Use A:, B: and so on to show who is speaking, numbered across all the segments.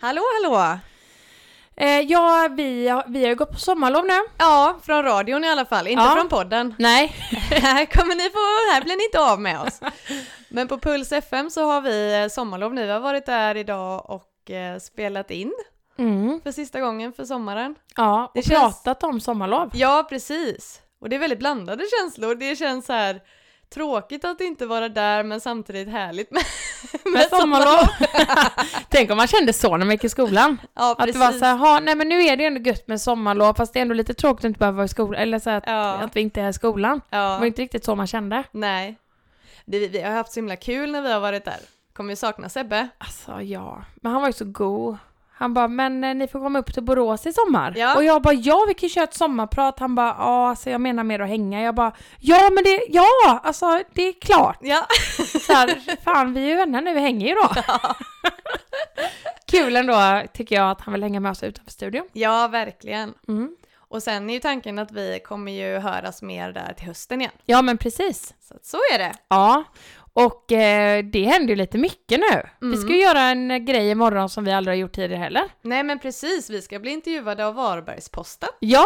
A: Hallå hallå!
B: Eh, ja, vi, har- vi har ju gått på sommarlov nu.
A: Ja, från radion i alla fall, inte
B: Ja.
A: från podden.
B: Nej.
A: här kommer ni få, här blir ni inte av med oss. Men på Puls FM så har vi eh, sommarlov nu. Vi har varit där idag och eh, spelat in
B: Mm.
A: för sista gången för sommaren.
B: Ja, och
A: Det känns-
B: pratat om sommarlov.
A: Ja, precis. Och det är väldigt blandade känslor. Det känns så här tråkigt att inte vara där men samtidigt härligt med,
B: Med sommarlov. Tänk om man kände så när man gick i skolan.
A: Ja,
B: Att det var så här, "Ha, nej men nu är det ändå gött med sommarlov fast det är ändå lite tråkigt att inte behöva vara i skolan. Eller så här, att,
A: Ja.
B: att vi inte är i skolan. Det
A: ja.
B: var inte riktigt så man kände.
A: Nej. Det, vi har haft så himla kul när vi har varit där. Kommer ju sakna Sebbe.
B: Alltså ja, men han var ju så god. Han bara, men eh, ni får komma upp till Borås i sommar.
A: Ja.
B: Och jag bara, ja vi kan ju köra ett sommarprat. Han bara, ja alltså jag menar mer att hänga. Jag bara, ja men det, ja alltså det är klart.
A: Ja.
B: Så här, fan vi är ju vänner nu, vi hänger ju då. Kul ändå tycker jag att han vill hänga med oss utanför studion.
A: ja, verkligen.
B: Mm.
A: Och sen är ju tanken att vi kommer ju höras mer där till hösten igen.
B: Ja men precis.
A: Så att så är det.
B: Ja, och eh, det händer ju lite mycket nu. Vi
A: Mm.
B: ska ju göra en grej imorgon som vi aldrig har gjort tidigare heller.
A: Nej men precis, vi ska bli intervjuade av Varbergsposten.
B: Ja,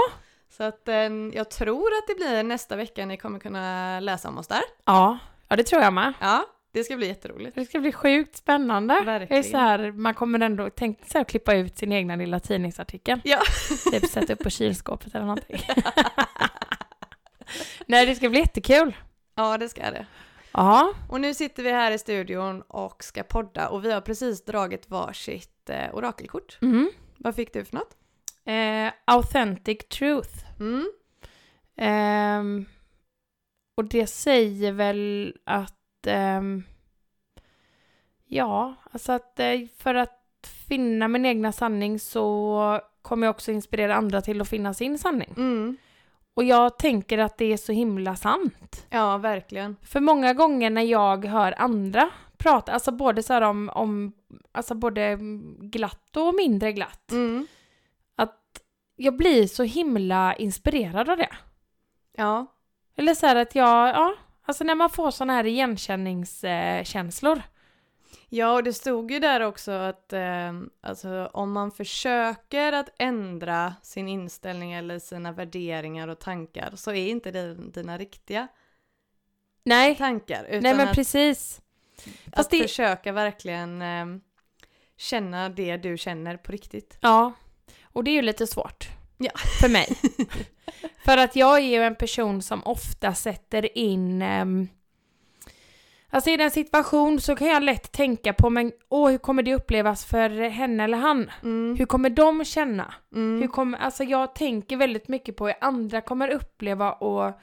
A: Så att eh, jag tror att det blir nästa vecka ni kommer kunna läsa om oss där.
B: ja, ja det tror jag med.
A: Ja, det ska bli jätteroligt.
B: Det ska bli sjukt spännande.
A: Verkligen.
B: Det är så här, man kommer ändå, tänk så här, klippa ut sin egna lilla tidningsartikel.
A: Ja.
B: Typ sätta upp på kylskåpet eller någonting. Nej, det ska bli jättekul.
A: Ja, det ska det.
B: Ja,
A: Och nu sitter vi här i studion och ska podda och vi har precis dragit varsitt eh, orakelkort.
B: mm.
A: Vad fick du för något?
B: eh, authentic truth.
A: Mm.
B: Ehm, och det säger väl att, ehm, ja, alltså att eh, för att finna min egna sanning så kommer jag också inspirera andra till att finna sin sanning.
A: Mm.
B: Och jag tänker att det är så himla sant.
A: Ja, verkligen.
B: För många gånger när jag hör andra prata, alltså både så om, om alltså både glatt och mindre glatt,
A: Mm.
B: jag blir så himla inspirerad av det.
A: Ja.
B: Eller så här att jag, ja, alltså när man får sådana här igenkänningskänslor.
A: Ja, och det stod ju där också att eh, alltså, om man försöker att ändra sin inställning eller sina värderingar och tankar så är inte det dina riktiga
B: Nej,
A: tankar. Utan
B: nej men
A: att,
B: precis.
A: att
B: Fast det,
A: försöka verkligen eh, känna det du känner på riktigt.
B: ja, och det är ju lite svårt.
A: Ja.
B: För mig. för att jag är ju en person som ofta sätter in ehm, Alltså i den situation så kan jag lätt tänka på men åh hur kommer det upplevas för henne eller han?
A: Mm.
B: Hur kommer de känna?
A: Mm.
B: Hur kommer, alltså jag tänker väldigt mycket på hur andra kommer uppleva och,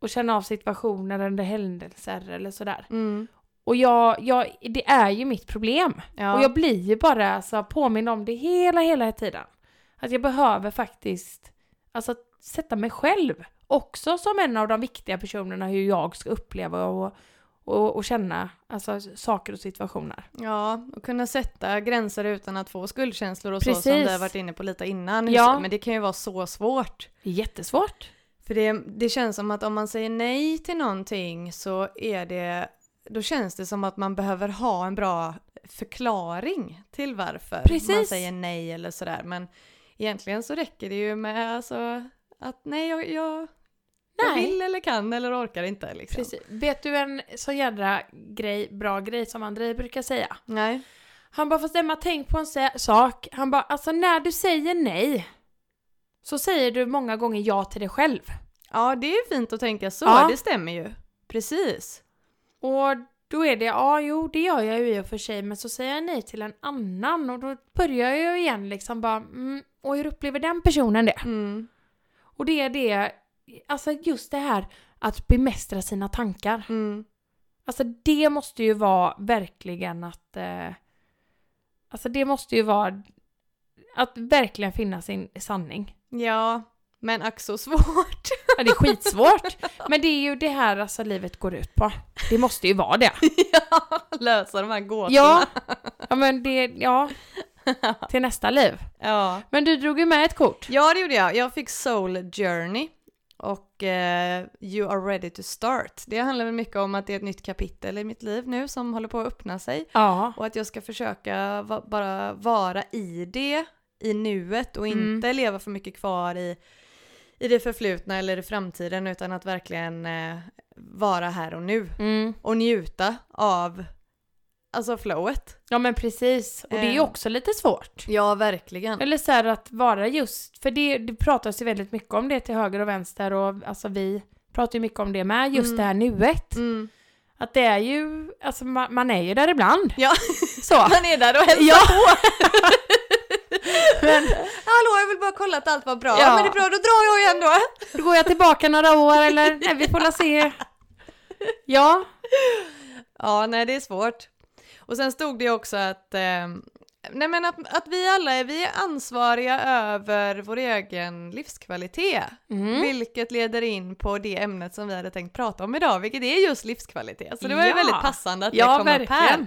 B: och känna av situationer eller händelser eller sådär.
A: Mm.
B: Och jag, jag, det är ju mitt problem.
A: Ja.
B: Och jag blir ju bara alltså, påmind om det hela, hela tiden. Att jag behöver faktiskt alltså, sätta mig själv också som en av de viktiga personerna hur jag ska uppleva och, och, och känna alltså, saker och situationer.
A: Ja, och kunna sätta gränser utan att få skuldkänslor och så som
B: Precis.
A: du har varit inne på lite innan.
B: Ja.
A: Men det kan ju vara så svårt.
B: Jättesvårt.
A: För det, det känns som att om man säger nej till någonting så är det, då känns det som att man behöver ha en bra förklaring till varför
B: Precis.
A: man säger nej eller sådär. Men egentligen så räcker det ju med alltså att nej, jag, jag, jag
B: Nej.
A: vill eller kan eller orkar inte liksom.
B: Precis. Vet du en så jädra grej, bra grej som Andrei brukar säga?
A: Nej.
B: Han bara, fast Emma tänk på en sa- sak. Han bara, alltså när du säger nej så säger du många gånger ja till dig själv.
A: Ja, det är fint att tänka så,
B: Ja.
A: det stämmer ju. Precis.
B: Och då är det, ja jo det gör jag ju i och för sig men så säger jag nej till en annan och då börjar jag ju igen liksom bara, mm, och hur upplever den personen det?
A: Mm.
B: Och det är det, alltså just det här att bemästra sina tankar.
A: Mm.
B: Alltså det måste ju vara verkligen att, eh, alltså det måste ju vara att verkligen finna sin sanning.
A: Ja, men ack så svårt.
B: Ja, det är skitsvårt. men det är ju det här alltså livet går ut på. Det måste ju vara det.
A: ja, lösa de här gåtorna.
B: Ja, ja men det, ja. Till nästa liv.
A: ja.
B: Men du drog ju med ett kort.
A: Ja, det gjorde jag. Jag fick Soul Journey. Och eh, You are ready to start. Det handlar väl mycket om att det är ett nytt kapitel i mitt liv nu som håller på att öppna sig.
B: Ja.
A: Och att jag ska försöka va bara vara i det, i nuet och
B: Mm.
A: inte leva för mycket kvar i, i det förflutna eller i framtiden utan att verkligen eh, vara här och nu.
B: Mm.
A: Och njuta av alltså flowet.
B: Ja men precis, och det är ju
A: Eh.
B: också lite svårt.
A: Ja, verkligen.
B: Eller så här att vara just, för det, det pratas ju väldigt mycket om det till höger och vänster och alltså vi pratar ju mycket om det med, just
A: Mm.
B: det här nuet.
A: Mm.
B: Att det är ju, alltså man, man är ju där ibland.
A: Ja.
B: Så.
A: Man är där och hälsar
B: Ja.
A: på.
B: Men
A: Hallå, jag vill bara kolla att allt var bra.
B: Ja.
A: Men det är bra, då drar jag igen då.
B: då går jag tillbaka några år eller, nej vi får la se. Ja,
A: Ja, nej det är svårt. Och sen stod det också att, eh, nej men att, att vi alla är, vi är ansvariga över vår egen livskvalitet.
B: mm.
A: Vilket leder in på det ämnet som vi hade tänkt prata om idag, vilket är just livskvalitet. Så det var ju
B: Ja.
A: väldigt passande att det
B: ja
A: kom upp här.
B: verkligen.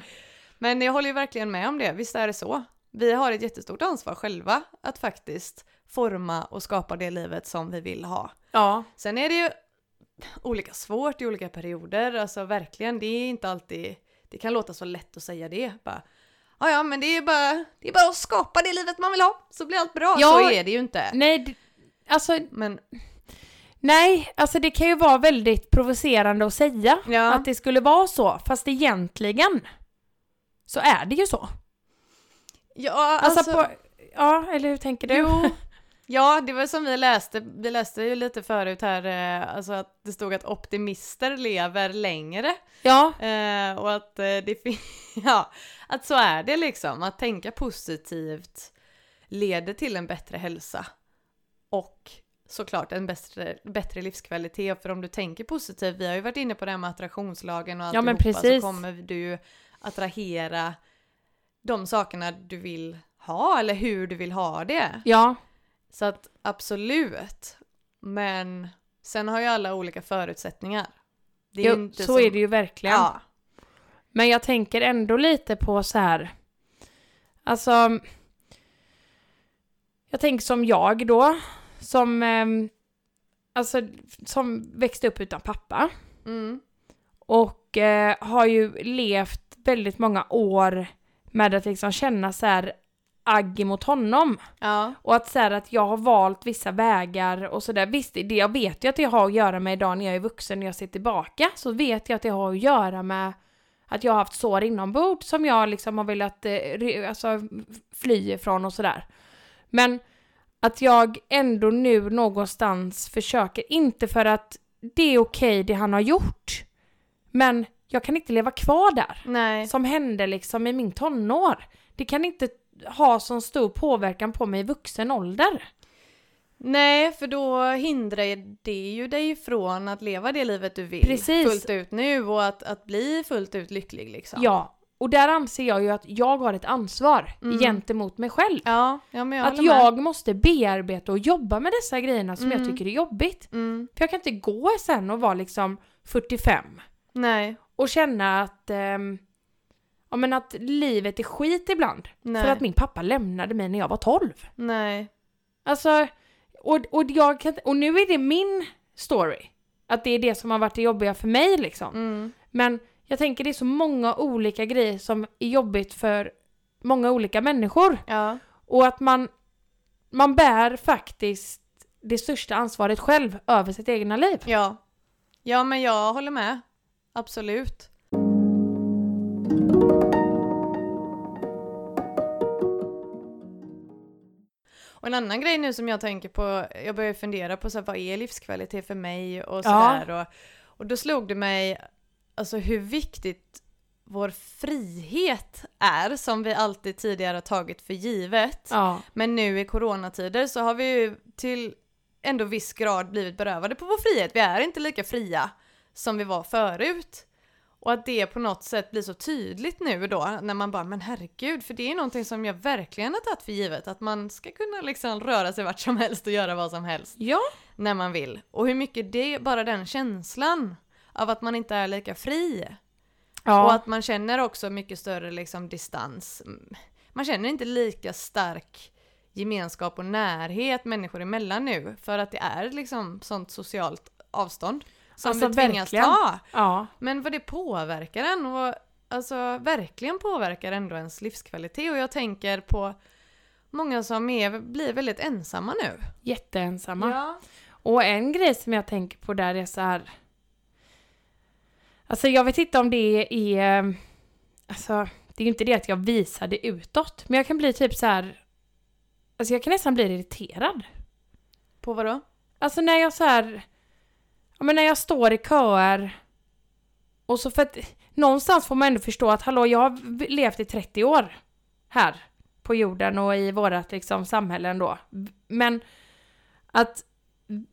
A: Men jag håller ju verkligen med om det, visst är det så. Vi har ett jättestort ansvar själva att faktiskt forma och skapa det livet som vi vill ha.
B: Ja,
A: Sen är det ju olika svårt i olika perioder, alltså verkligen, det är inte alltid, det kan låta så lätt att säga det, bara Ja, ja, men det är bara, det är bara att skapa det livet man vill ha, så blir allt bra.
B: Ja.
A: Så är det ju inte.
B: nej, alltså
A: Men
B: nej, alltså det kan ju vara väldigt provocerande att säga
A: ja,
B: att det skulle vara så, fast egentligen så är det ju så.
A: ja
B: Alltså,
A: alltså,
B: på, ja, eller hur tänker du?
A: jo, ja, det var som vi läste, vi läste ju lite förut här, eh, alltså att det stod att optimister lever längre.
B: Ja,
A: Eh, och att eh, det ja, att så är det liksom. Att tänka positivt leder till en bättre hälsa. Och såklart en bättre, bättre livskvalitet. För om du tänker positivt, vi har ju varit inne på det här med attraktionslagen och
B: Ja, men
A: alltihopa, så
B: precis.
A: kommer du attrahera de sakerna du vill ha eller hur du vill ha det.
B: ja,
A: Så att absolut. Men sen har ju alla olika förutsättningar. Det är
B: jo,
A: inte
B: så
A: som-
B: är det ju verkligen.
A: Ja.
B: Men jag tänker ändå lite på så här. Alltså. Jag tänker som jag då. Som. ehm, alltså som växte upp utan pappa.
A: Mm.
B: Och eh, har ju levt väldigt många år med att liksom känna så här agg mot honom.
A: Ja.
B: Och att här, att jag har valt vissa vägar och sådär. Visst, det, jag vet ju att det har att göra med idag när jag är vuxen när jag ser tillbaka. Så vet jag att det har att göra med att jag har haft sår inombords som jag liksom har velat eh, alltså, fly ifrån och sådär. Men att jag ändå nu någonstans försöker, inte för att det är okej det han har gjort, men jag kan inte leva kvar där
A: Nej.
B: som hände liksom i min tonår. Det kan inte ha så stor påverkan på mig i vuxen ålder.
A: Nej, för då hindrar det ju dig från att leva det livet du vill
B: Precis.
A: fullt ut nu och att, att bli fullt ut lycklig liksom.
B: Ja, och där anser jag ju att jag har ett ansvar
A: Mm.
B: gentemot mig själv.
A: Ja, ja men jag
B: att
A: håller med.
B: jag måste bearbeta och jobba med dessa grejerna som jag
A: Mm.
B: tycker är jobbigt.
A: Mm.
B: För jag kan inte gå sen och vara liksom 45
A: Nej,
B: och känna att, ehm, ja, men att livet är skit ibland.
A: nej,
B: För att min pappa lämnade mig när jag var 12.
A: nej.
B: Alltså, och, och, jag kan, och nu är det min story. Att det är det som har varit det jobbiga för mig liksom.
A: Mm.
B: Men jag tänker det är så många olika grejer som är jobbigt för många olika människor.
A: Ja,
B: Och att man, man bär faktiskt det största ansvaret själv över sitt egna liv.
A: ja. Ja, men jag håller med. Absolut. Och en annan grej nu som jag tänker på, jag börjar fundera på så här, vad är livskvalitet för mig och
B: Ja.
A: sådär. Och, och då slog det mig alltså hur viktigt vår frihet är som vi alltid tidigare har tagit för givet.
B: Ja,
A: Men nu i coronatider så har vi ju till ändå viss grad blivit berövade på vår frihet. Vi är inte lika fria som vi var förut. Och att det på något sätt blir så tydligt nu då när man bara, men herregud, för det är någonting som jag verkligen har tagit för givet, att man ska kunna liksom röra sig vart som helst och göra vad som helst
B: ja,
A: när man vill. Och hur mycket det, bara den känslan av att man inte är lika fri.
B: ja.
A: Och att man känner också mycket större liksom distans. Mm. Man känner inte lika stark gemenskap och närhet människor emellan nu för att det är liksom sånt socialt avstånd som
B: Alltså,
A: vi tvingas
B: verkligen.
A: ta.
B: Ja.
A: Men vad det påverkar en och alltså verkligen påverkar ändå ens livskvalitet och jag tänker på många som är, blir väldigt ensamma nu.
B: Jätteensamma.
A: Ja.
B: Och en grej som jag tänker på där är så här. Alltså jag vet inte om det är... Alltså det är ju inte det att jag visar det utåt. Men jag kan bli typ så här. Alltså jag kan nästan bli irriterad.
A: På vad då?
B: Alltså när jag så här. Ja men när jag står i köer. Och så för att någonstans får man ändå förstå att hallå jag har levt i 30 år. Här på jorden och i vårat liksom samhälle ändå. Men att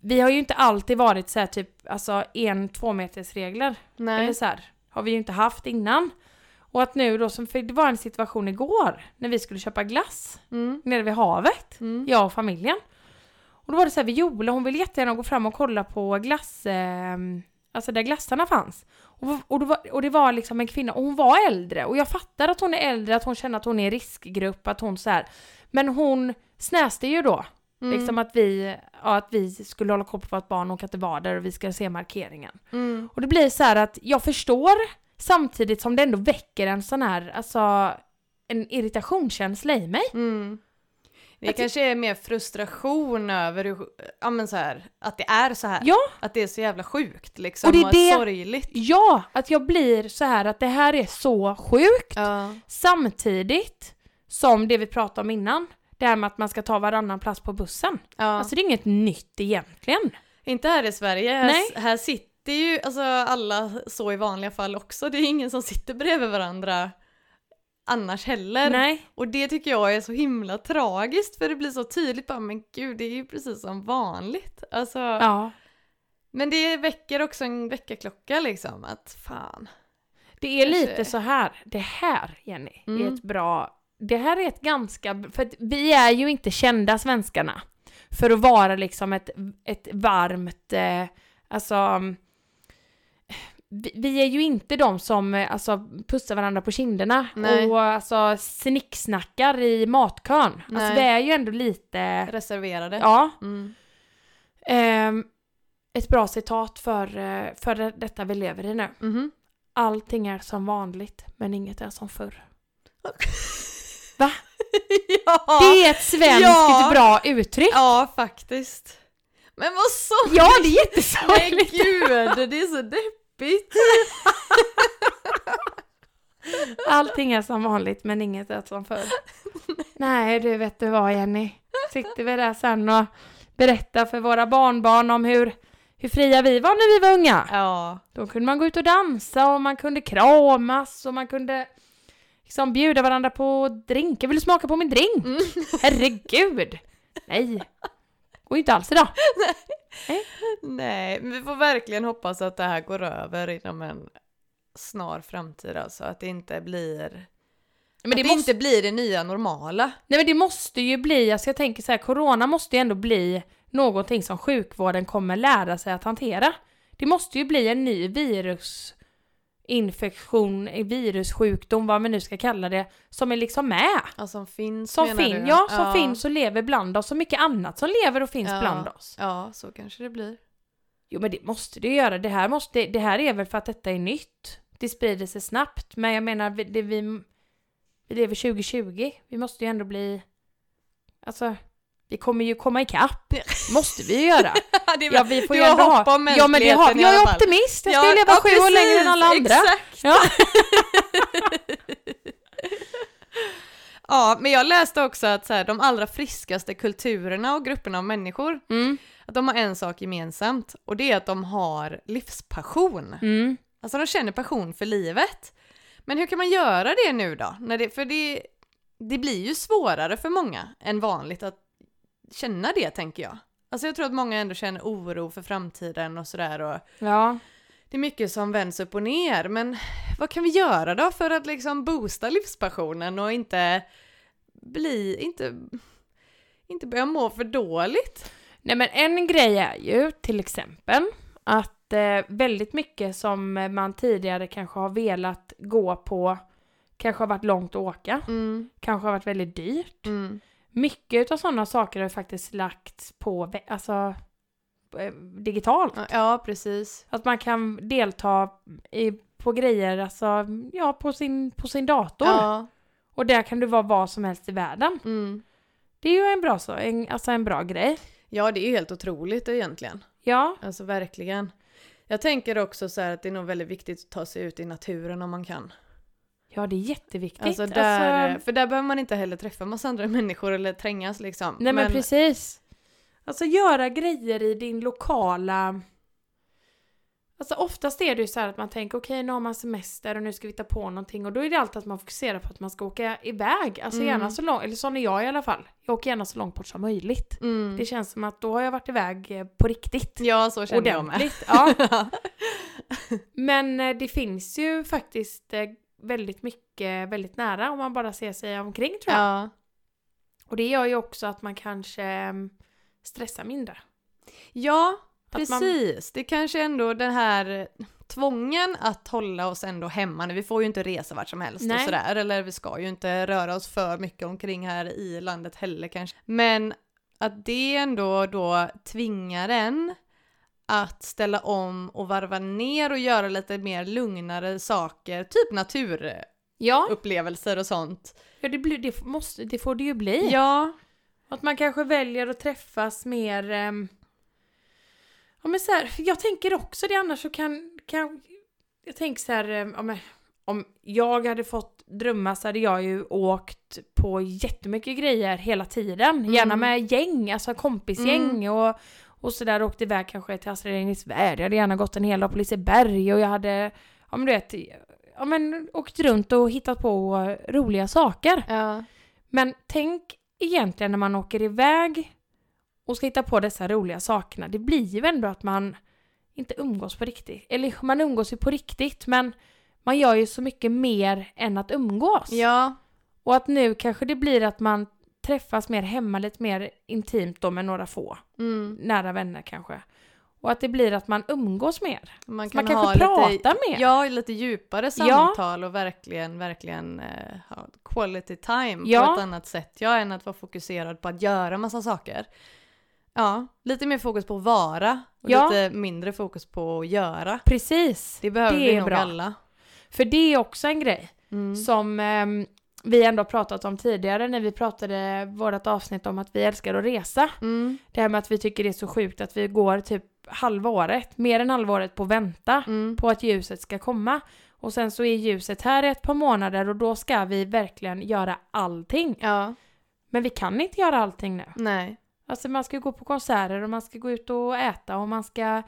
B: vi har ju inte alltid varit så här typ alltså en två meters regler
A: Nej.
B: eller så här har vi ju inte haft innan. Och att nu då som för det var en situation igår när vi skulle köpa glass
A: Mm.
B: nere vid havet
A: Mm.
B: jag och familjen. Och då var det så här, Viola hon ville jättegärna gå fram och kolla på glass, eh, alltså där glassarna fanns. Och, och, det var, och det var liksom en kvinna, och hon var äldre, och jag fattar att hon är äldre, att hon känner att hon är i riskgrupp, att hon så här. Men hon snäste ju då,
A: Mm.
B: liksom att vi, ja, att vi skulle hålla koll på att barn och inte var där och vi ska se markeringen.
A: Mm.
B: Och det blir så här att jag förstår samtidigt som det ändå väcker en sån här, alltså en irritationskänsla i mig.
A: Mm. Det kanske är mer frustration över hur, ja men så här, att det är så här.
B: Ja.
A: Att det är så jävla sjukt liksom
B: Och
A: och,
B: det är det-
A: sorgligt.
B: Ja, att jag blir så här att det här är så sjukt.
A: Ja.
B: Samtidigt som det vi pratade om innan, det här med att man ska ta varannan plats på bussen.
A: ja.
B: Alltså det är inget nytt egentligen.
A: Inte här i Sverige, här,
B: Nej.
A: här sitter ju alltså alla så i vanliga fall också. Det är ingen som sitter bredvid varandra annars heller.
B: Nej.
A: Och det tycker jag är så himla tragiskt för det blir så tydligt bara men gud det är ju precis som vanligt. Alltså,
B: Ja.
A: Men det väcker också en väckarklocka liksom att fan.
B: Det är lite så här, det här Jenny, är
A: Mm.
B: ett bra, det här är ett ganska, för vi är ju inte kända svenskarna för att vara liksom ett, ett varmt, eh, alltså vi, vi är ju inte de som eh, alltså, pussar varandra på kinderna
A: Nej.
B: och alltså snicksnackar i matkön. Alltså vi är ju ändå lite,
A: Reserverade.
B: ja.
A: Mm.
B: ehm, ett bra citat för, eh, för det- detta vi lever i nu.
A: Mhm.
B: Allting är som vanligt, men inget är som förr.
A: ja.
B: Det är ett svenskt
A: Ja.
B: bra uttryck.
A: ja, faktiskt. Men vad så?
B: Ja, det är
A: Men
B: jättesorgligt.
A: gud, det är så deppigt.
B: Allting är som vanligt, men inget är som förr. Nej, du vet du vad Jenny. Sitter vi där sen och berättar för våra barnbarn om hur, hur fria vi var när vi var unga.
A: Ja.
B: Då kunde man gå ut och dansa och man kunde kramas och man kunde liksom bjuda varandra på drink. Jag vill smaka på min drink.
A: Mm.
B: Herregud! Nej, ju inte alls idag.
A: Nej, men vi får verkligen hoppas att det här går över inom en snar framtid alltså. Att det inte blir...
B: Men
A: att
B: det
A: det
B: måste,
A: inte blir det nya normala.
B: nej men det måste ju bli, alltså jag tänker så här, corona måste ju ändå bli någonting som sjukvården kommer lära sig att hantera. Det måste ju bli en ny virusinfektion, virussjukdom, vad man nu ska kalla det, som är liksom med.
A: Ja, som finns
B: Som
A: menar du?
B: ja, som finns och lever bland oss, och mycket annat som lever och finns
A: Ja.
B: bland oss.
A: Ja, så kanske det blir.
B: Jo men det måste det göra, det här, måste, det här är väl för att detta är nytt. Det sprider sig snabbt, men jag menar, vi, det, vi, vi lever 2020, vi måste ju ändå bli, alltså, vi kommer ju komma ikapp. måste vi ju göra.
A: det är
B: Ja, vi får ju ändå
A: hopp om
B: ja men det har, jag är optimist, jag ska
A: Ja,
B: leva
A: ja,
B: sju år längre än alla andra.
A: Exakt.
B: Ja.
A: Ja, men jag läste också att så här, de allra friskaste kulturerna och grupperna av människor,
B: Mm,
A: att de har en sak gemensamt och det är att de har livspassion.
B: mm.
A: Alltså de känner passion för livet. Men hur kan man göra det nu då? När det, för det, det blir ju svårare för många än vanligt att känna det tänker jag. Alltså jag tror att många ändå känner oro för framtiden och sådär och
B: Ja.
A: det är mycket som vänds upp och ner. Men vad kan vi göra då för att liksom boosta livspassionen och inte bli, inte, inte börja må för dåligt?
B: Nej men en grej är ju till exempel att eh, väldigt mycket som man tidigare kanske har velat gå på kanske har varit långt att åka,
A: Mm,
B: kanske har varit väldigt dyrt.
A: mm,
B: mycket av sådana saker har faktiskt lagts på, alltså eh, digitalt.
A: Ja, precis.
B: Att man kan delta i, på grejer, alltså ja, på sin, på sin dator.
A: Ja.
B: Och där kan du vara vad som helst i världen.
A: Mm.
B: Det är ju en bra, så, en, alltså en bra grej.
A: ja, det är ju helt otroligt egentligen.
B: Ja,
A: Alltså verkligen. Jag tänker också så här att det är nog väldigt viktigt att ta sig ut i naturen om man kan.
B: Ja det är jätteviktigt.
A: Alltså där,
B: Alltså,
A: För där behöver man inte heller träffa massa andra människor eller trängas liksom.
B: nej men, precis. Alltså göra grejer i din lokala... Alltså oftast är det ju så här att man tänker okej nu har man semester och nu ska vi ta på någonting och då är det alltid att man fokuserar på att man ska åka iväg. Alltså
A: Mm.
B: gärna så långt, eller sån är jag i alla fall. Jag åker gärna så långt bort som möjligt.
A: Mm.
B: Det känns som att då har jag varit iväg eh, på riktigt.
A: Ja, så känner jag med.
B: Ordentligt. Ja. Men eh, det finns ju faktiskt eh, väldigt mycket väldigt nära om man bara ser sig omkring tror jag.
A: ja.
B: Och det gör ju också att man kanske mm, stressar mindre.
A: ja,
B: Att man-
A: precis. Det kanske ändå den här tvången att hålla oss ändå hemma. Vi får ju inte resa vart som helst och
B: Nej.
A: sådär. Eller vi ska ju inte röra oss för mycket omkring här i landet heller kanske. Men att det ändå då tvingar en att ställa om och varva ner och göra lite mer lugnare saker, typ naturupplevelser
B: Ja,
A: och sånt.
B: ja det, blir, det, måste, det får det ju bli.
A: Ja,
B: Att man kanske väljer att träffas mer... ehm, ja men så här, jag tänker också det annars så kan... kan jag tänker så här, men, om jag hade fått drömma så hade jag ju åkt på jättemycket grejer hela tiden. Gärna
A: Mm.
B: med gäng, alltså kompisgäng och, och sådär. Åkt iväg kanske till Astrid Lindgrens Värld. Jag hade gärna gått en hel dag på Liseberg och jag hade, ja men du vet, ja men åkt runt och hittat på roliga saker.
A: ja,
B: Men tänk egentligen när man åker iväg och ska hitta på dessa roliga sakerna. Det blir ju ändå att man inte umgås på riktigt. Eller man umgås ju på riktigt men man gör ju så mycket mer än att umgås.
A: ja,
B: Och att nu kanske det blir att man träffas mer hemma, lite mer intimt då med några få.
A: mm.
B: Nära vänner kanske. Och att det blir att man umgås mer.
A: Man
B: Så man
A: kan
B: kanske
A: ha
B: pratar
A: lite,
B: mer.
A: Ja, lite djupare samtal och verkligen, verkligen eh, ha quality time
B: Ja.
A: på ett annat sätt. Ja, än att vara fokuserad på att göra massa saker. Ja, lite mer fokus på att vara och
B: Ja.
A: lite mindre fokus på att göra.
B: Precis.
A: Det behöver
B: Det
A: vi nog
B: bra.
A: alla.
B: För det är också en grej.
A: Mm.
B: som ehm, vi ändå pratat om tidigare när vi pratade vårt avsnitt om att vi älskar att resa.
A: Mm.
B: Det här med att vi tycker det är så sjukt att vi går typ halva året, mer än halva året på att vänta
A: Mm.
B: på att ljuset ska komma. Och sen så är ljuset här i ett par månader och då ska vi verkligen göra allting.
A: Ja,
B: Men vi kan inte göra allting nu.
A: nej.
B: Alltså man ska gå på konserter och man ska gå ut och äta och man ska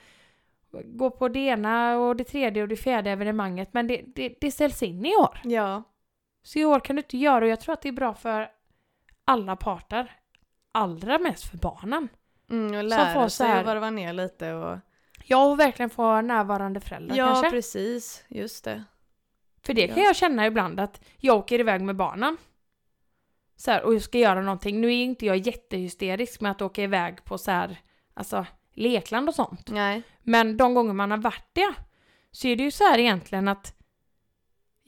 B: gå på det ena och det tredje och det fjärde evenemanget. Men det, det, det ställs in i år.
A: Ja,
B: Så i år kan du inte göra och jag tror att det är bra för alla parter. Allra mest för barnen.
A: mm, och
B: får
A: lära
B: så
A: sig
B: här-
A: att varva ner lite och...
B: Jag och verkligen få närvarande föräldrar
A: Ja,
B: kanske.
A: precis. Just det.
B: För det kan
A: Ja.
B: jag känna ibland att jag åker iväg med barnen. Så här, och jag ska göra någonting. Nu är inte jag jättehysterisk med att åka iväg på så här, alltså lekland och sånt.
A: Nej.
B: Men de gånger man har varit det så är det ju så här egentligen att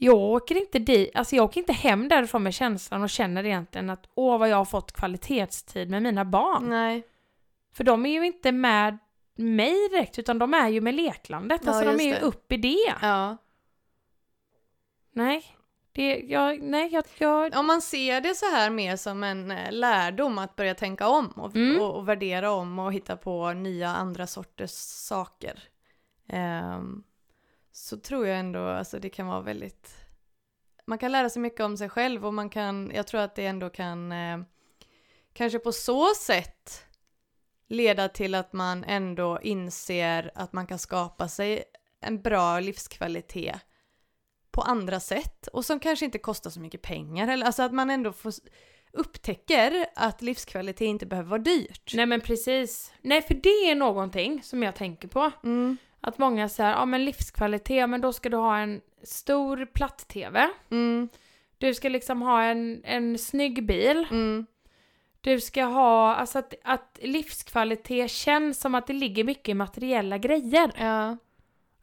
B: jag åker inte dit, alltså jag åker inte hem därifrån med känslan och känner egentligen att åh vad jag har fått kvalitetstid med mina barn.
A: Nej.
B: För de är ju inte med mig direkt utan de är ju med leklandet,
A: Ja,
B: alltså de är ju
A: det.
B: upp i det.
A: Ja.
B: Nej, det, jag, nej jag, jag,
A: Om man ser det så här mer som en eh, lärdom att börja tänka om och,
B: Mm.
A: och, och värdera om och hitta på nya andra sorters saker. ehm, så tror jag ändå alltså det kan vara väldigt... Man kan lära sig mycket om sig själv och man kan, jag tror att det ändå kan eh, kanske på så sätt leda till att man ändå inser att man kan skapa sig en bra livskvalitet på andra sätt och som kanske inte kostar så mycket pengar. Eller, alltså att man ändå får, upptäcker att livskvalitet inte behöver vara dyrt.
B: nej men precis. Nej för det är någonting som jag tänker på.
A: Mm,
B: Att många säger, ja men livskvalitet, men då ska du ha en stor platt-tv.
A: mm,
B: Du ska liksom ha en, en snygg bil.
A: mm,
B: Du ska ha, alltså att, att livskvalitet känns som att det ligger mycket i materiella grejer.
A: ja,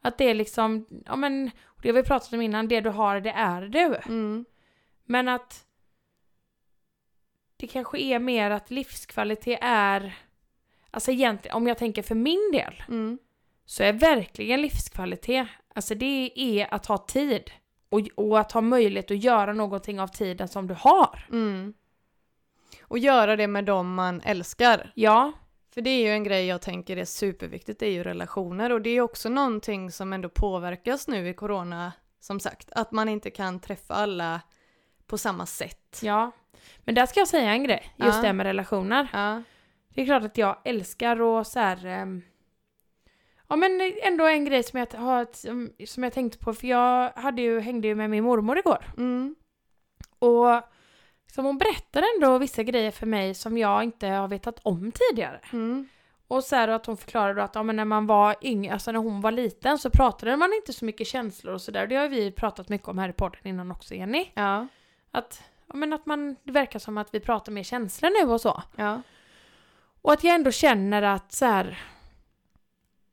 B: Att det är liksom, ja men, det har vi pratat om innan, det du har det är du.
A: mm,
B: Men att det kanske är mer att livskvalitet är, alltså egentligen, om jag tänker för min del,
A: Mm.
B: Så är verkligen livskvalitet, alltså det är att ha tid. Och, och att ha möjlighet att göra någonting av tiden som du har.
A: Mm. Och göra det med dem man älskar.
B: Ja,
A: För det är ju en grej jag tänker är superviktigt, det är ju relationer och det är också någonting som ändå påverkas nu i corona, som sagt, att man inte kan träffa alla på samma sätt.
B: ja. Men där ska jag säga en grej, just
A: Ja.
B: det med relationer.
A: Ja.
B: Det är klart att jag älskar och så här. ehm, Ja men ändå en grej som jag, har, som, jag tänkte på, för jag hade ju, hängde ju med min mormor igår.
A: Mm.
B: Och som hon berättade ändå vissa grejer för mig som jag inte har vetat om tidigare.
A: Mm.
B: Och så här att hon förklarade att ja, men när man var yngre, alltså när hon var liten så pratade man inte så mycket känslor och sådär. Det har vi pratat mycket om här i podden innan också Jenny.
A: Ja.
B: Att, ja, men att man, det verkar som att vi pratar mer känslor nu och så.
A: Ja.
B: Och att jag ändå känner att så här,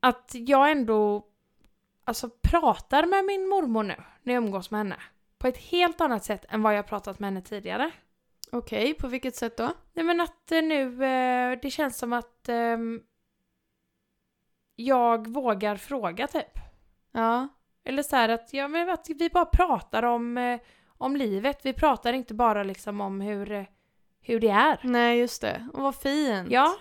B: att jag ändå alltså pratar med min mormor nu när jag umgås med henne. På ett helt annat sätt än vad jag pratat med henne tidigare.
A: Okej, på vilket sätt då?
B: Nej men att eh, nu, eh, det känns som att ehm, jag vågar fråga typ.
A: Ja.
B: Eller så här att, ja, men att vi bara pratar om, eh, om livet. Vi pratar inte bara liksom om hur, hur det är.
A: Nej, just det. Och vad fint.
B: Ja,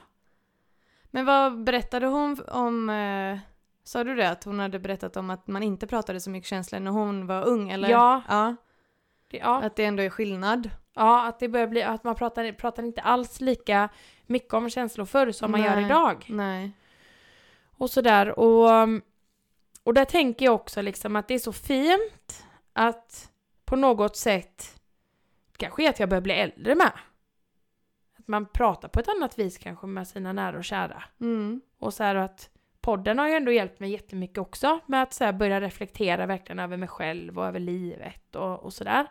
A: Men vad berättade hon om, eh, sa du det, att hon hade berättat om att man inte pratade så mycket känslor när hon var ung, eller?
B: Ja.
A: Ja,
B: det, ja.
A: att det ändå är skillnad.
B: Ja, att det börjar bli att man pratar, pratar inte alls lika mycket om känslor förr som man gör
A: Nej.
B: idag.
A: Nej.
B: Och sådär. Och, um, och där tänker jag också liksom att det är så fint att på något sätt, kanske är att jag börjar bli äldre med. Man pratar på ett annat vis kanske med sina nära och kära.
A: Mm.
B: Och så här att podden har ju ändå hjälpt mig jättemycket också med att så här börja reflektera verkligen över mig själv och över livet och, och sådär.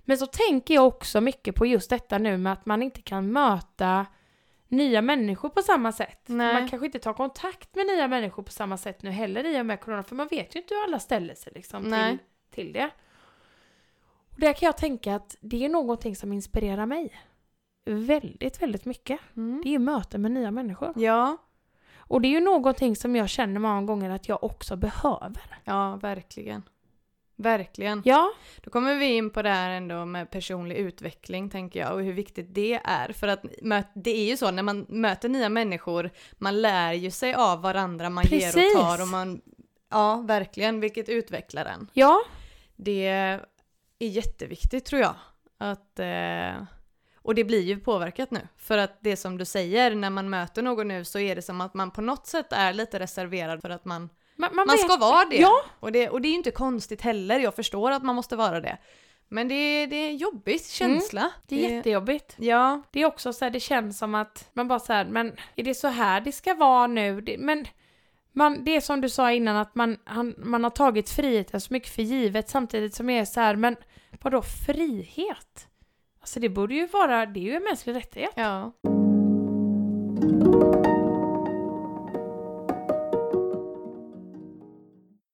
B: Men så tänker jag också mycket på just detta nu med att man inte kan möta nya människor på samma sätt.
A: Nej.
B: Man kanske inte tar kontakt med nya människor på samma sätt nu heller i och med corona för man vet ju inte hur alla ställer sig liksom
A: Nej.
B: till, till det. Och där kan jag tänka att det är någonting som inspirerar mig väldigt, väldigt mycket.
A: Mm.
B: Det är ju möten med nya människor.
A: Ja,
B: Och det är ju någonting som jag känner många gånger att jag också behöver.
A: ja, verkligen. Verkligen.
B: Ja,
A: Då kommer vi in på det här ändå med personlig utveckling tänker jag och hur viktigt det är. För att det är ju så när man möter nya människor, man lär ju sig av varandra, man ger
B: Precis.
A: och tar och man, ja verkligen, vilket utvecklar en.
B: ja,
A: Det är jätteviktigt tror jag. Att, eh, och det blir ju påverkat nu. För att det som du säger, när man möter någon nu så är det som att man på något sätt är lite reserverad för att man,
B: man, man,
A: man ska vara det.
B: Ja,
A: Och, det. och det är ju inte konstigt heller, jag förstår att man måste vara det. Men det är, det är en jobbig känsla.
B: Mm, det är jättejobbigt.
A: Ja,
B: Det är också så här, det känns som att man bara så här, men är det så här det ska vara nu? Det, men man, det är som du sa innan att man, han, man har tagit friheten så mycket för givet samtidigt som jag är så här, men vadå frihet? Alltså det borde ju vara, det är ju en mänsklig rättighet.
A: ja.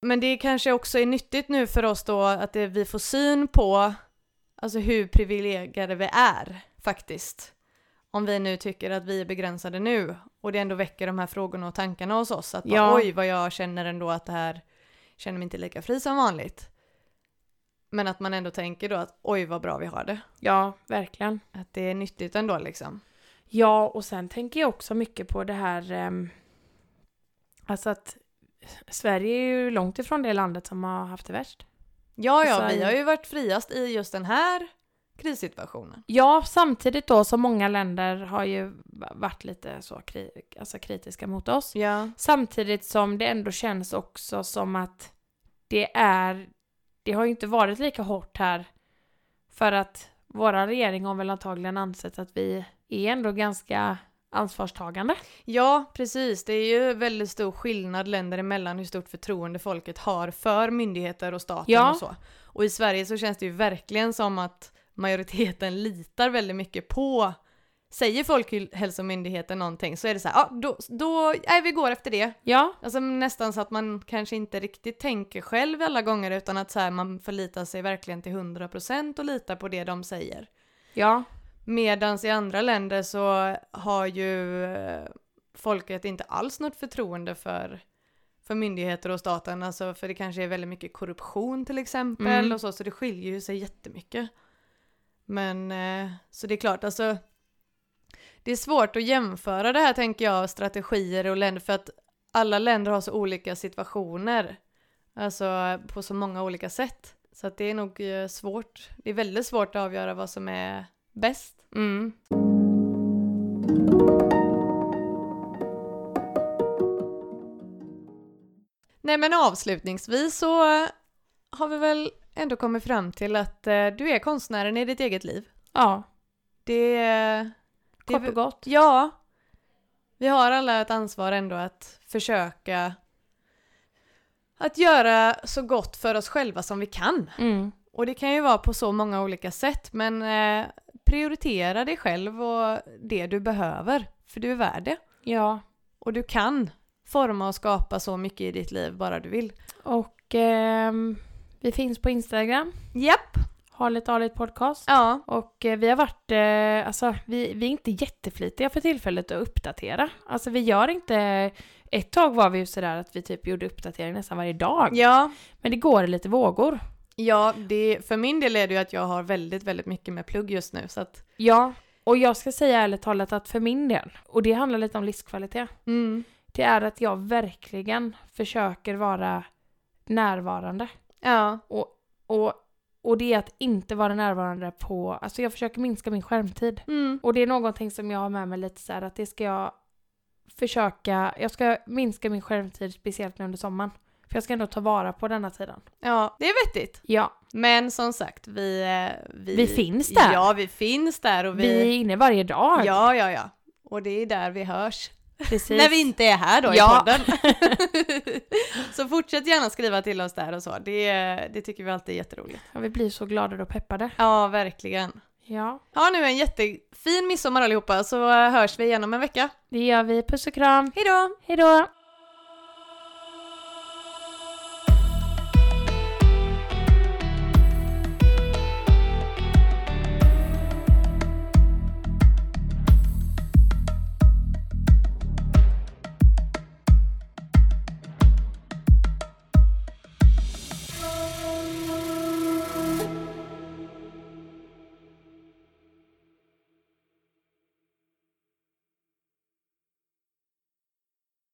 A: Men det kanske också är nyttigt nu för oss då att det, vi får syn på alltså hur privilegierade vi är faktiskt. Om vi nu tycker att vi är begränsade nu och det ändå väcker de här frågorna och tankarna hos oss att bara,
B: Ja.
A: oj vad jag känner ändå att det här känner mig inte lika fri som vanligt. Men att man ändå tänker då att oj vad bra vi har det.
B: Ja, verkligen.
A: Att det är nyttigt ändå liksom.
B: Ja, och sen tänker jag också mycket på det här, ehm, alltså att Sverige är ju långt ifrån det landet som har haft det värst.
A: Ja, ja,
B: Alltså,
A: vi har ju varit friast i just den här krissituationen.
B: Ja, samtidigt då som många länder har ju varit lite så kri alltså kritiska mot oss.
A: Ja.
B: Samtidigt som det ändå känns också som att det är, det har ju inte varit lika hårt här för att våra regering har väl antagligen ansett att vi är ändå ganska ansvarstagande.
A: Ja, precis. Det är ju väldigt stor skillnad länder emellan hur stort förtroende folket har för myndigheter och staten
B: Ja.
A: och så. Och i Sverige så känns det ju verkligen som att majoriteten litar väldigt mycket på Säger Folkhälsomyndigheten någonting så är det så här, ja då, då, nej vi går efter det.
B: Ja,
A: Alltså nästan så att man kanske inte riktigt tänker själv alla gånger utan att så här, man förlitar sig verkligen till 100% och litar på det de säger.
B: ja,
A: Medans i andra länder så har ju eh, folket inte alls något förtroende för, för myndigheter och staten, alltså för det kanske är väldigt mycket korruption till exempel
B: Mm.
A: och så, så det skiljer ju sig jättemycket. Men, eh, så det är klart, alltså det är svårt att jämföra det här tänker jag, strategier och länder, för att alla länder har så olika situationer. Alltså på så många olika sätt. Så att det är nog eh, svårt. Det är väldigt svårt att avgöra vad som är bäst.
B: Mm.
A: Nej men avslutningsvis så har vi väl ändå kommit fram till att eh, du är konstnären i ditt eget liv.
B: Ja,
A: Det, det
B: kort och gott.
A: Ja. Vi har alla ett ansvar ändå att försöka att göra så gott för oss själva som vi kan.
B: Mm.
A: Och det kan ju vara på så många olika sätt, men eh, prioritera dig själv och det du behöver, för du är värd det.
B: Ja,
A: Och du kan forma och skapa så mycket i ditt liv bara du vill.
B: och ehm, vi finns på Instagram,
A: Japp!
B: Harligt Arligt Podcast.
A: Ja.
B: Och eh, vi har varit, eh, alltså vi, vi är inte jätteflitiga för tillfället att uppdatera. Alltså vi gör inte, ett tag var vi ju sådär att vi typ gjorde uppdatering nästan varje dag.
A: Ja,
B: Men det går i lite vågor.
A: ja det, för min del är det ju att jag har väldigt, väldigt mycket med plugg just nu så att
B: Ja, och jag ska säga ärligt talat att för min del, och det handlar lite om livskvalitet,
A: mm.
B: det är att jag verkligen försöker vara närvarande.
A: Ja,
B: Och, och det är att inte vara närvarande på, alltså jag försöker minska min skärmtid.
A: mm.
B: Och det är någonting som jag har med mig lite så här att det ska jag försöka, jag ska minska min skärmtid speciellt nu under sommaren. För jag ska ändå ta vara på denna tiden.
A: ja, det är vettigt.
B: Ja,
A: Men som sagt, vi... eh, Vi,
B: Vi finns där.
A: Ja, vi finns där och
B: vi,
A: vi...
B: är inne varje dag.
A: Ja, ja, ja. Och det är där vi hörs.
B: Precis.
A: När vi inte är här då
B: Ja.
A: i podden. så fortsätt gärna skriva till oss där och så. Det, det tycker vi alltid är jätteroligt.
B: Ja, vi blir så glada och peppade.
A: Ja, verkligen.
B: Ja,
A: Ha nu en jättefin midsommar allihopa så hörs vi igen om en vecka.
B: det gör vi. Puss och kram.
A: Hej då!
B: Hej då!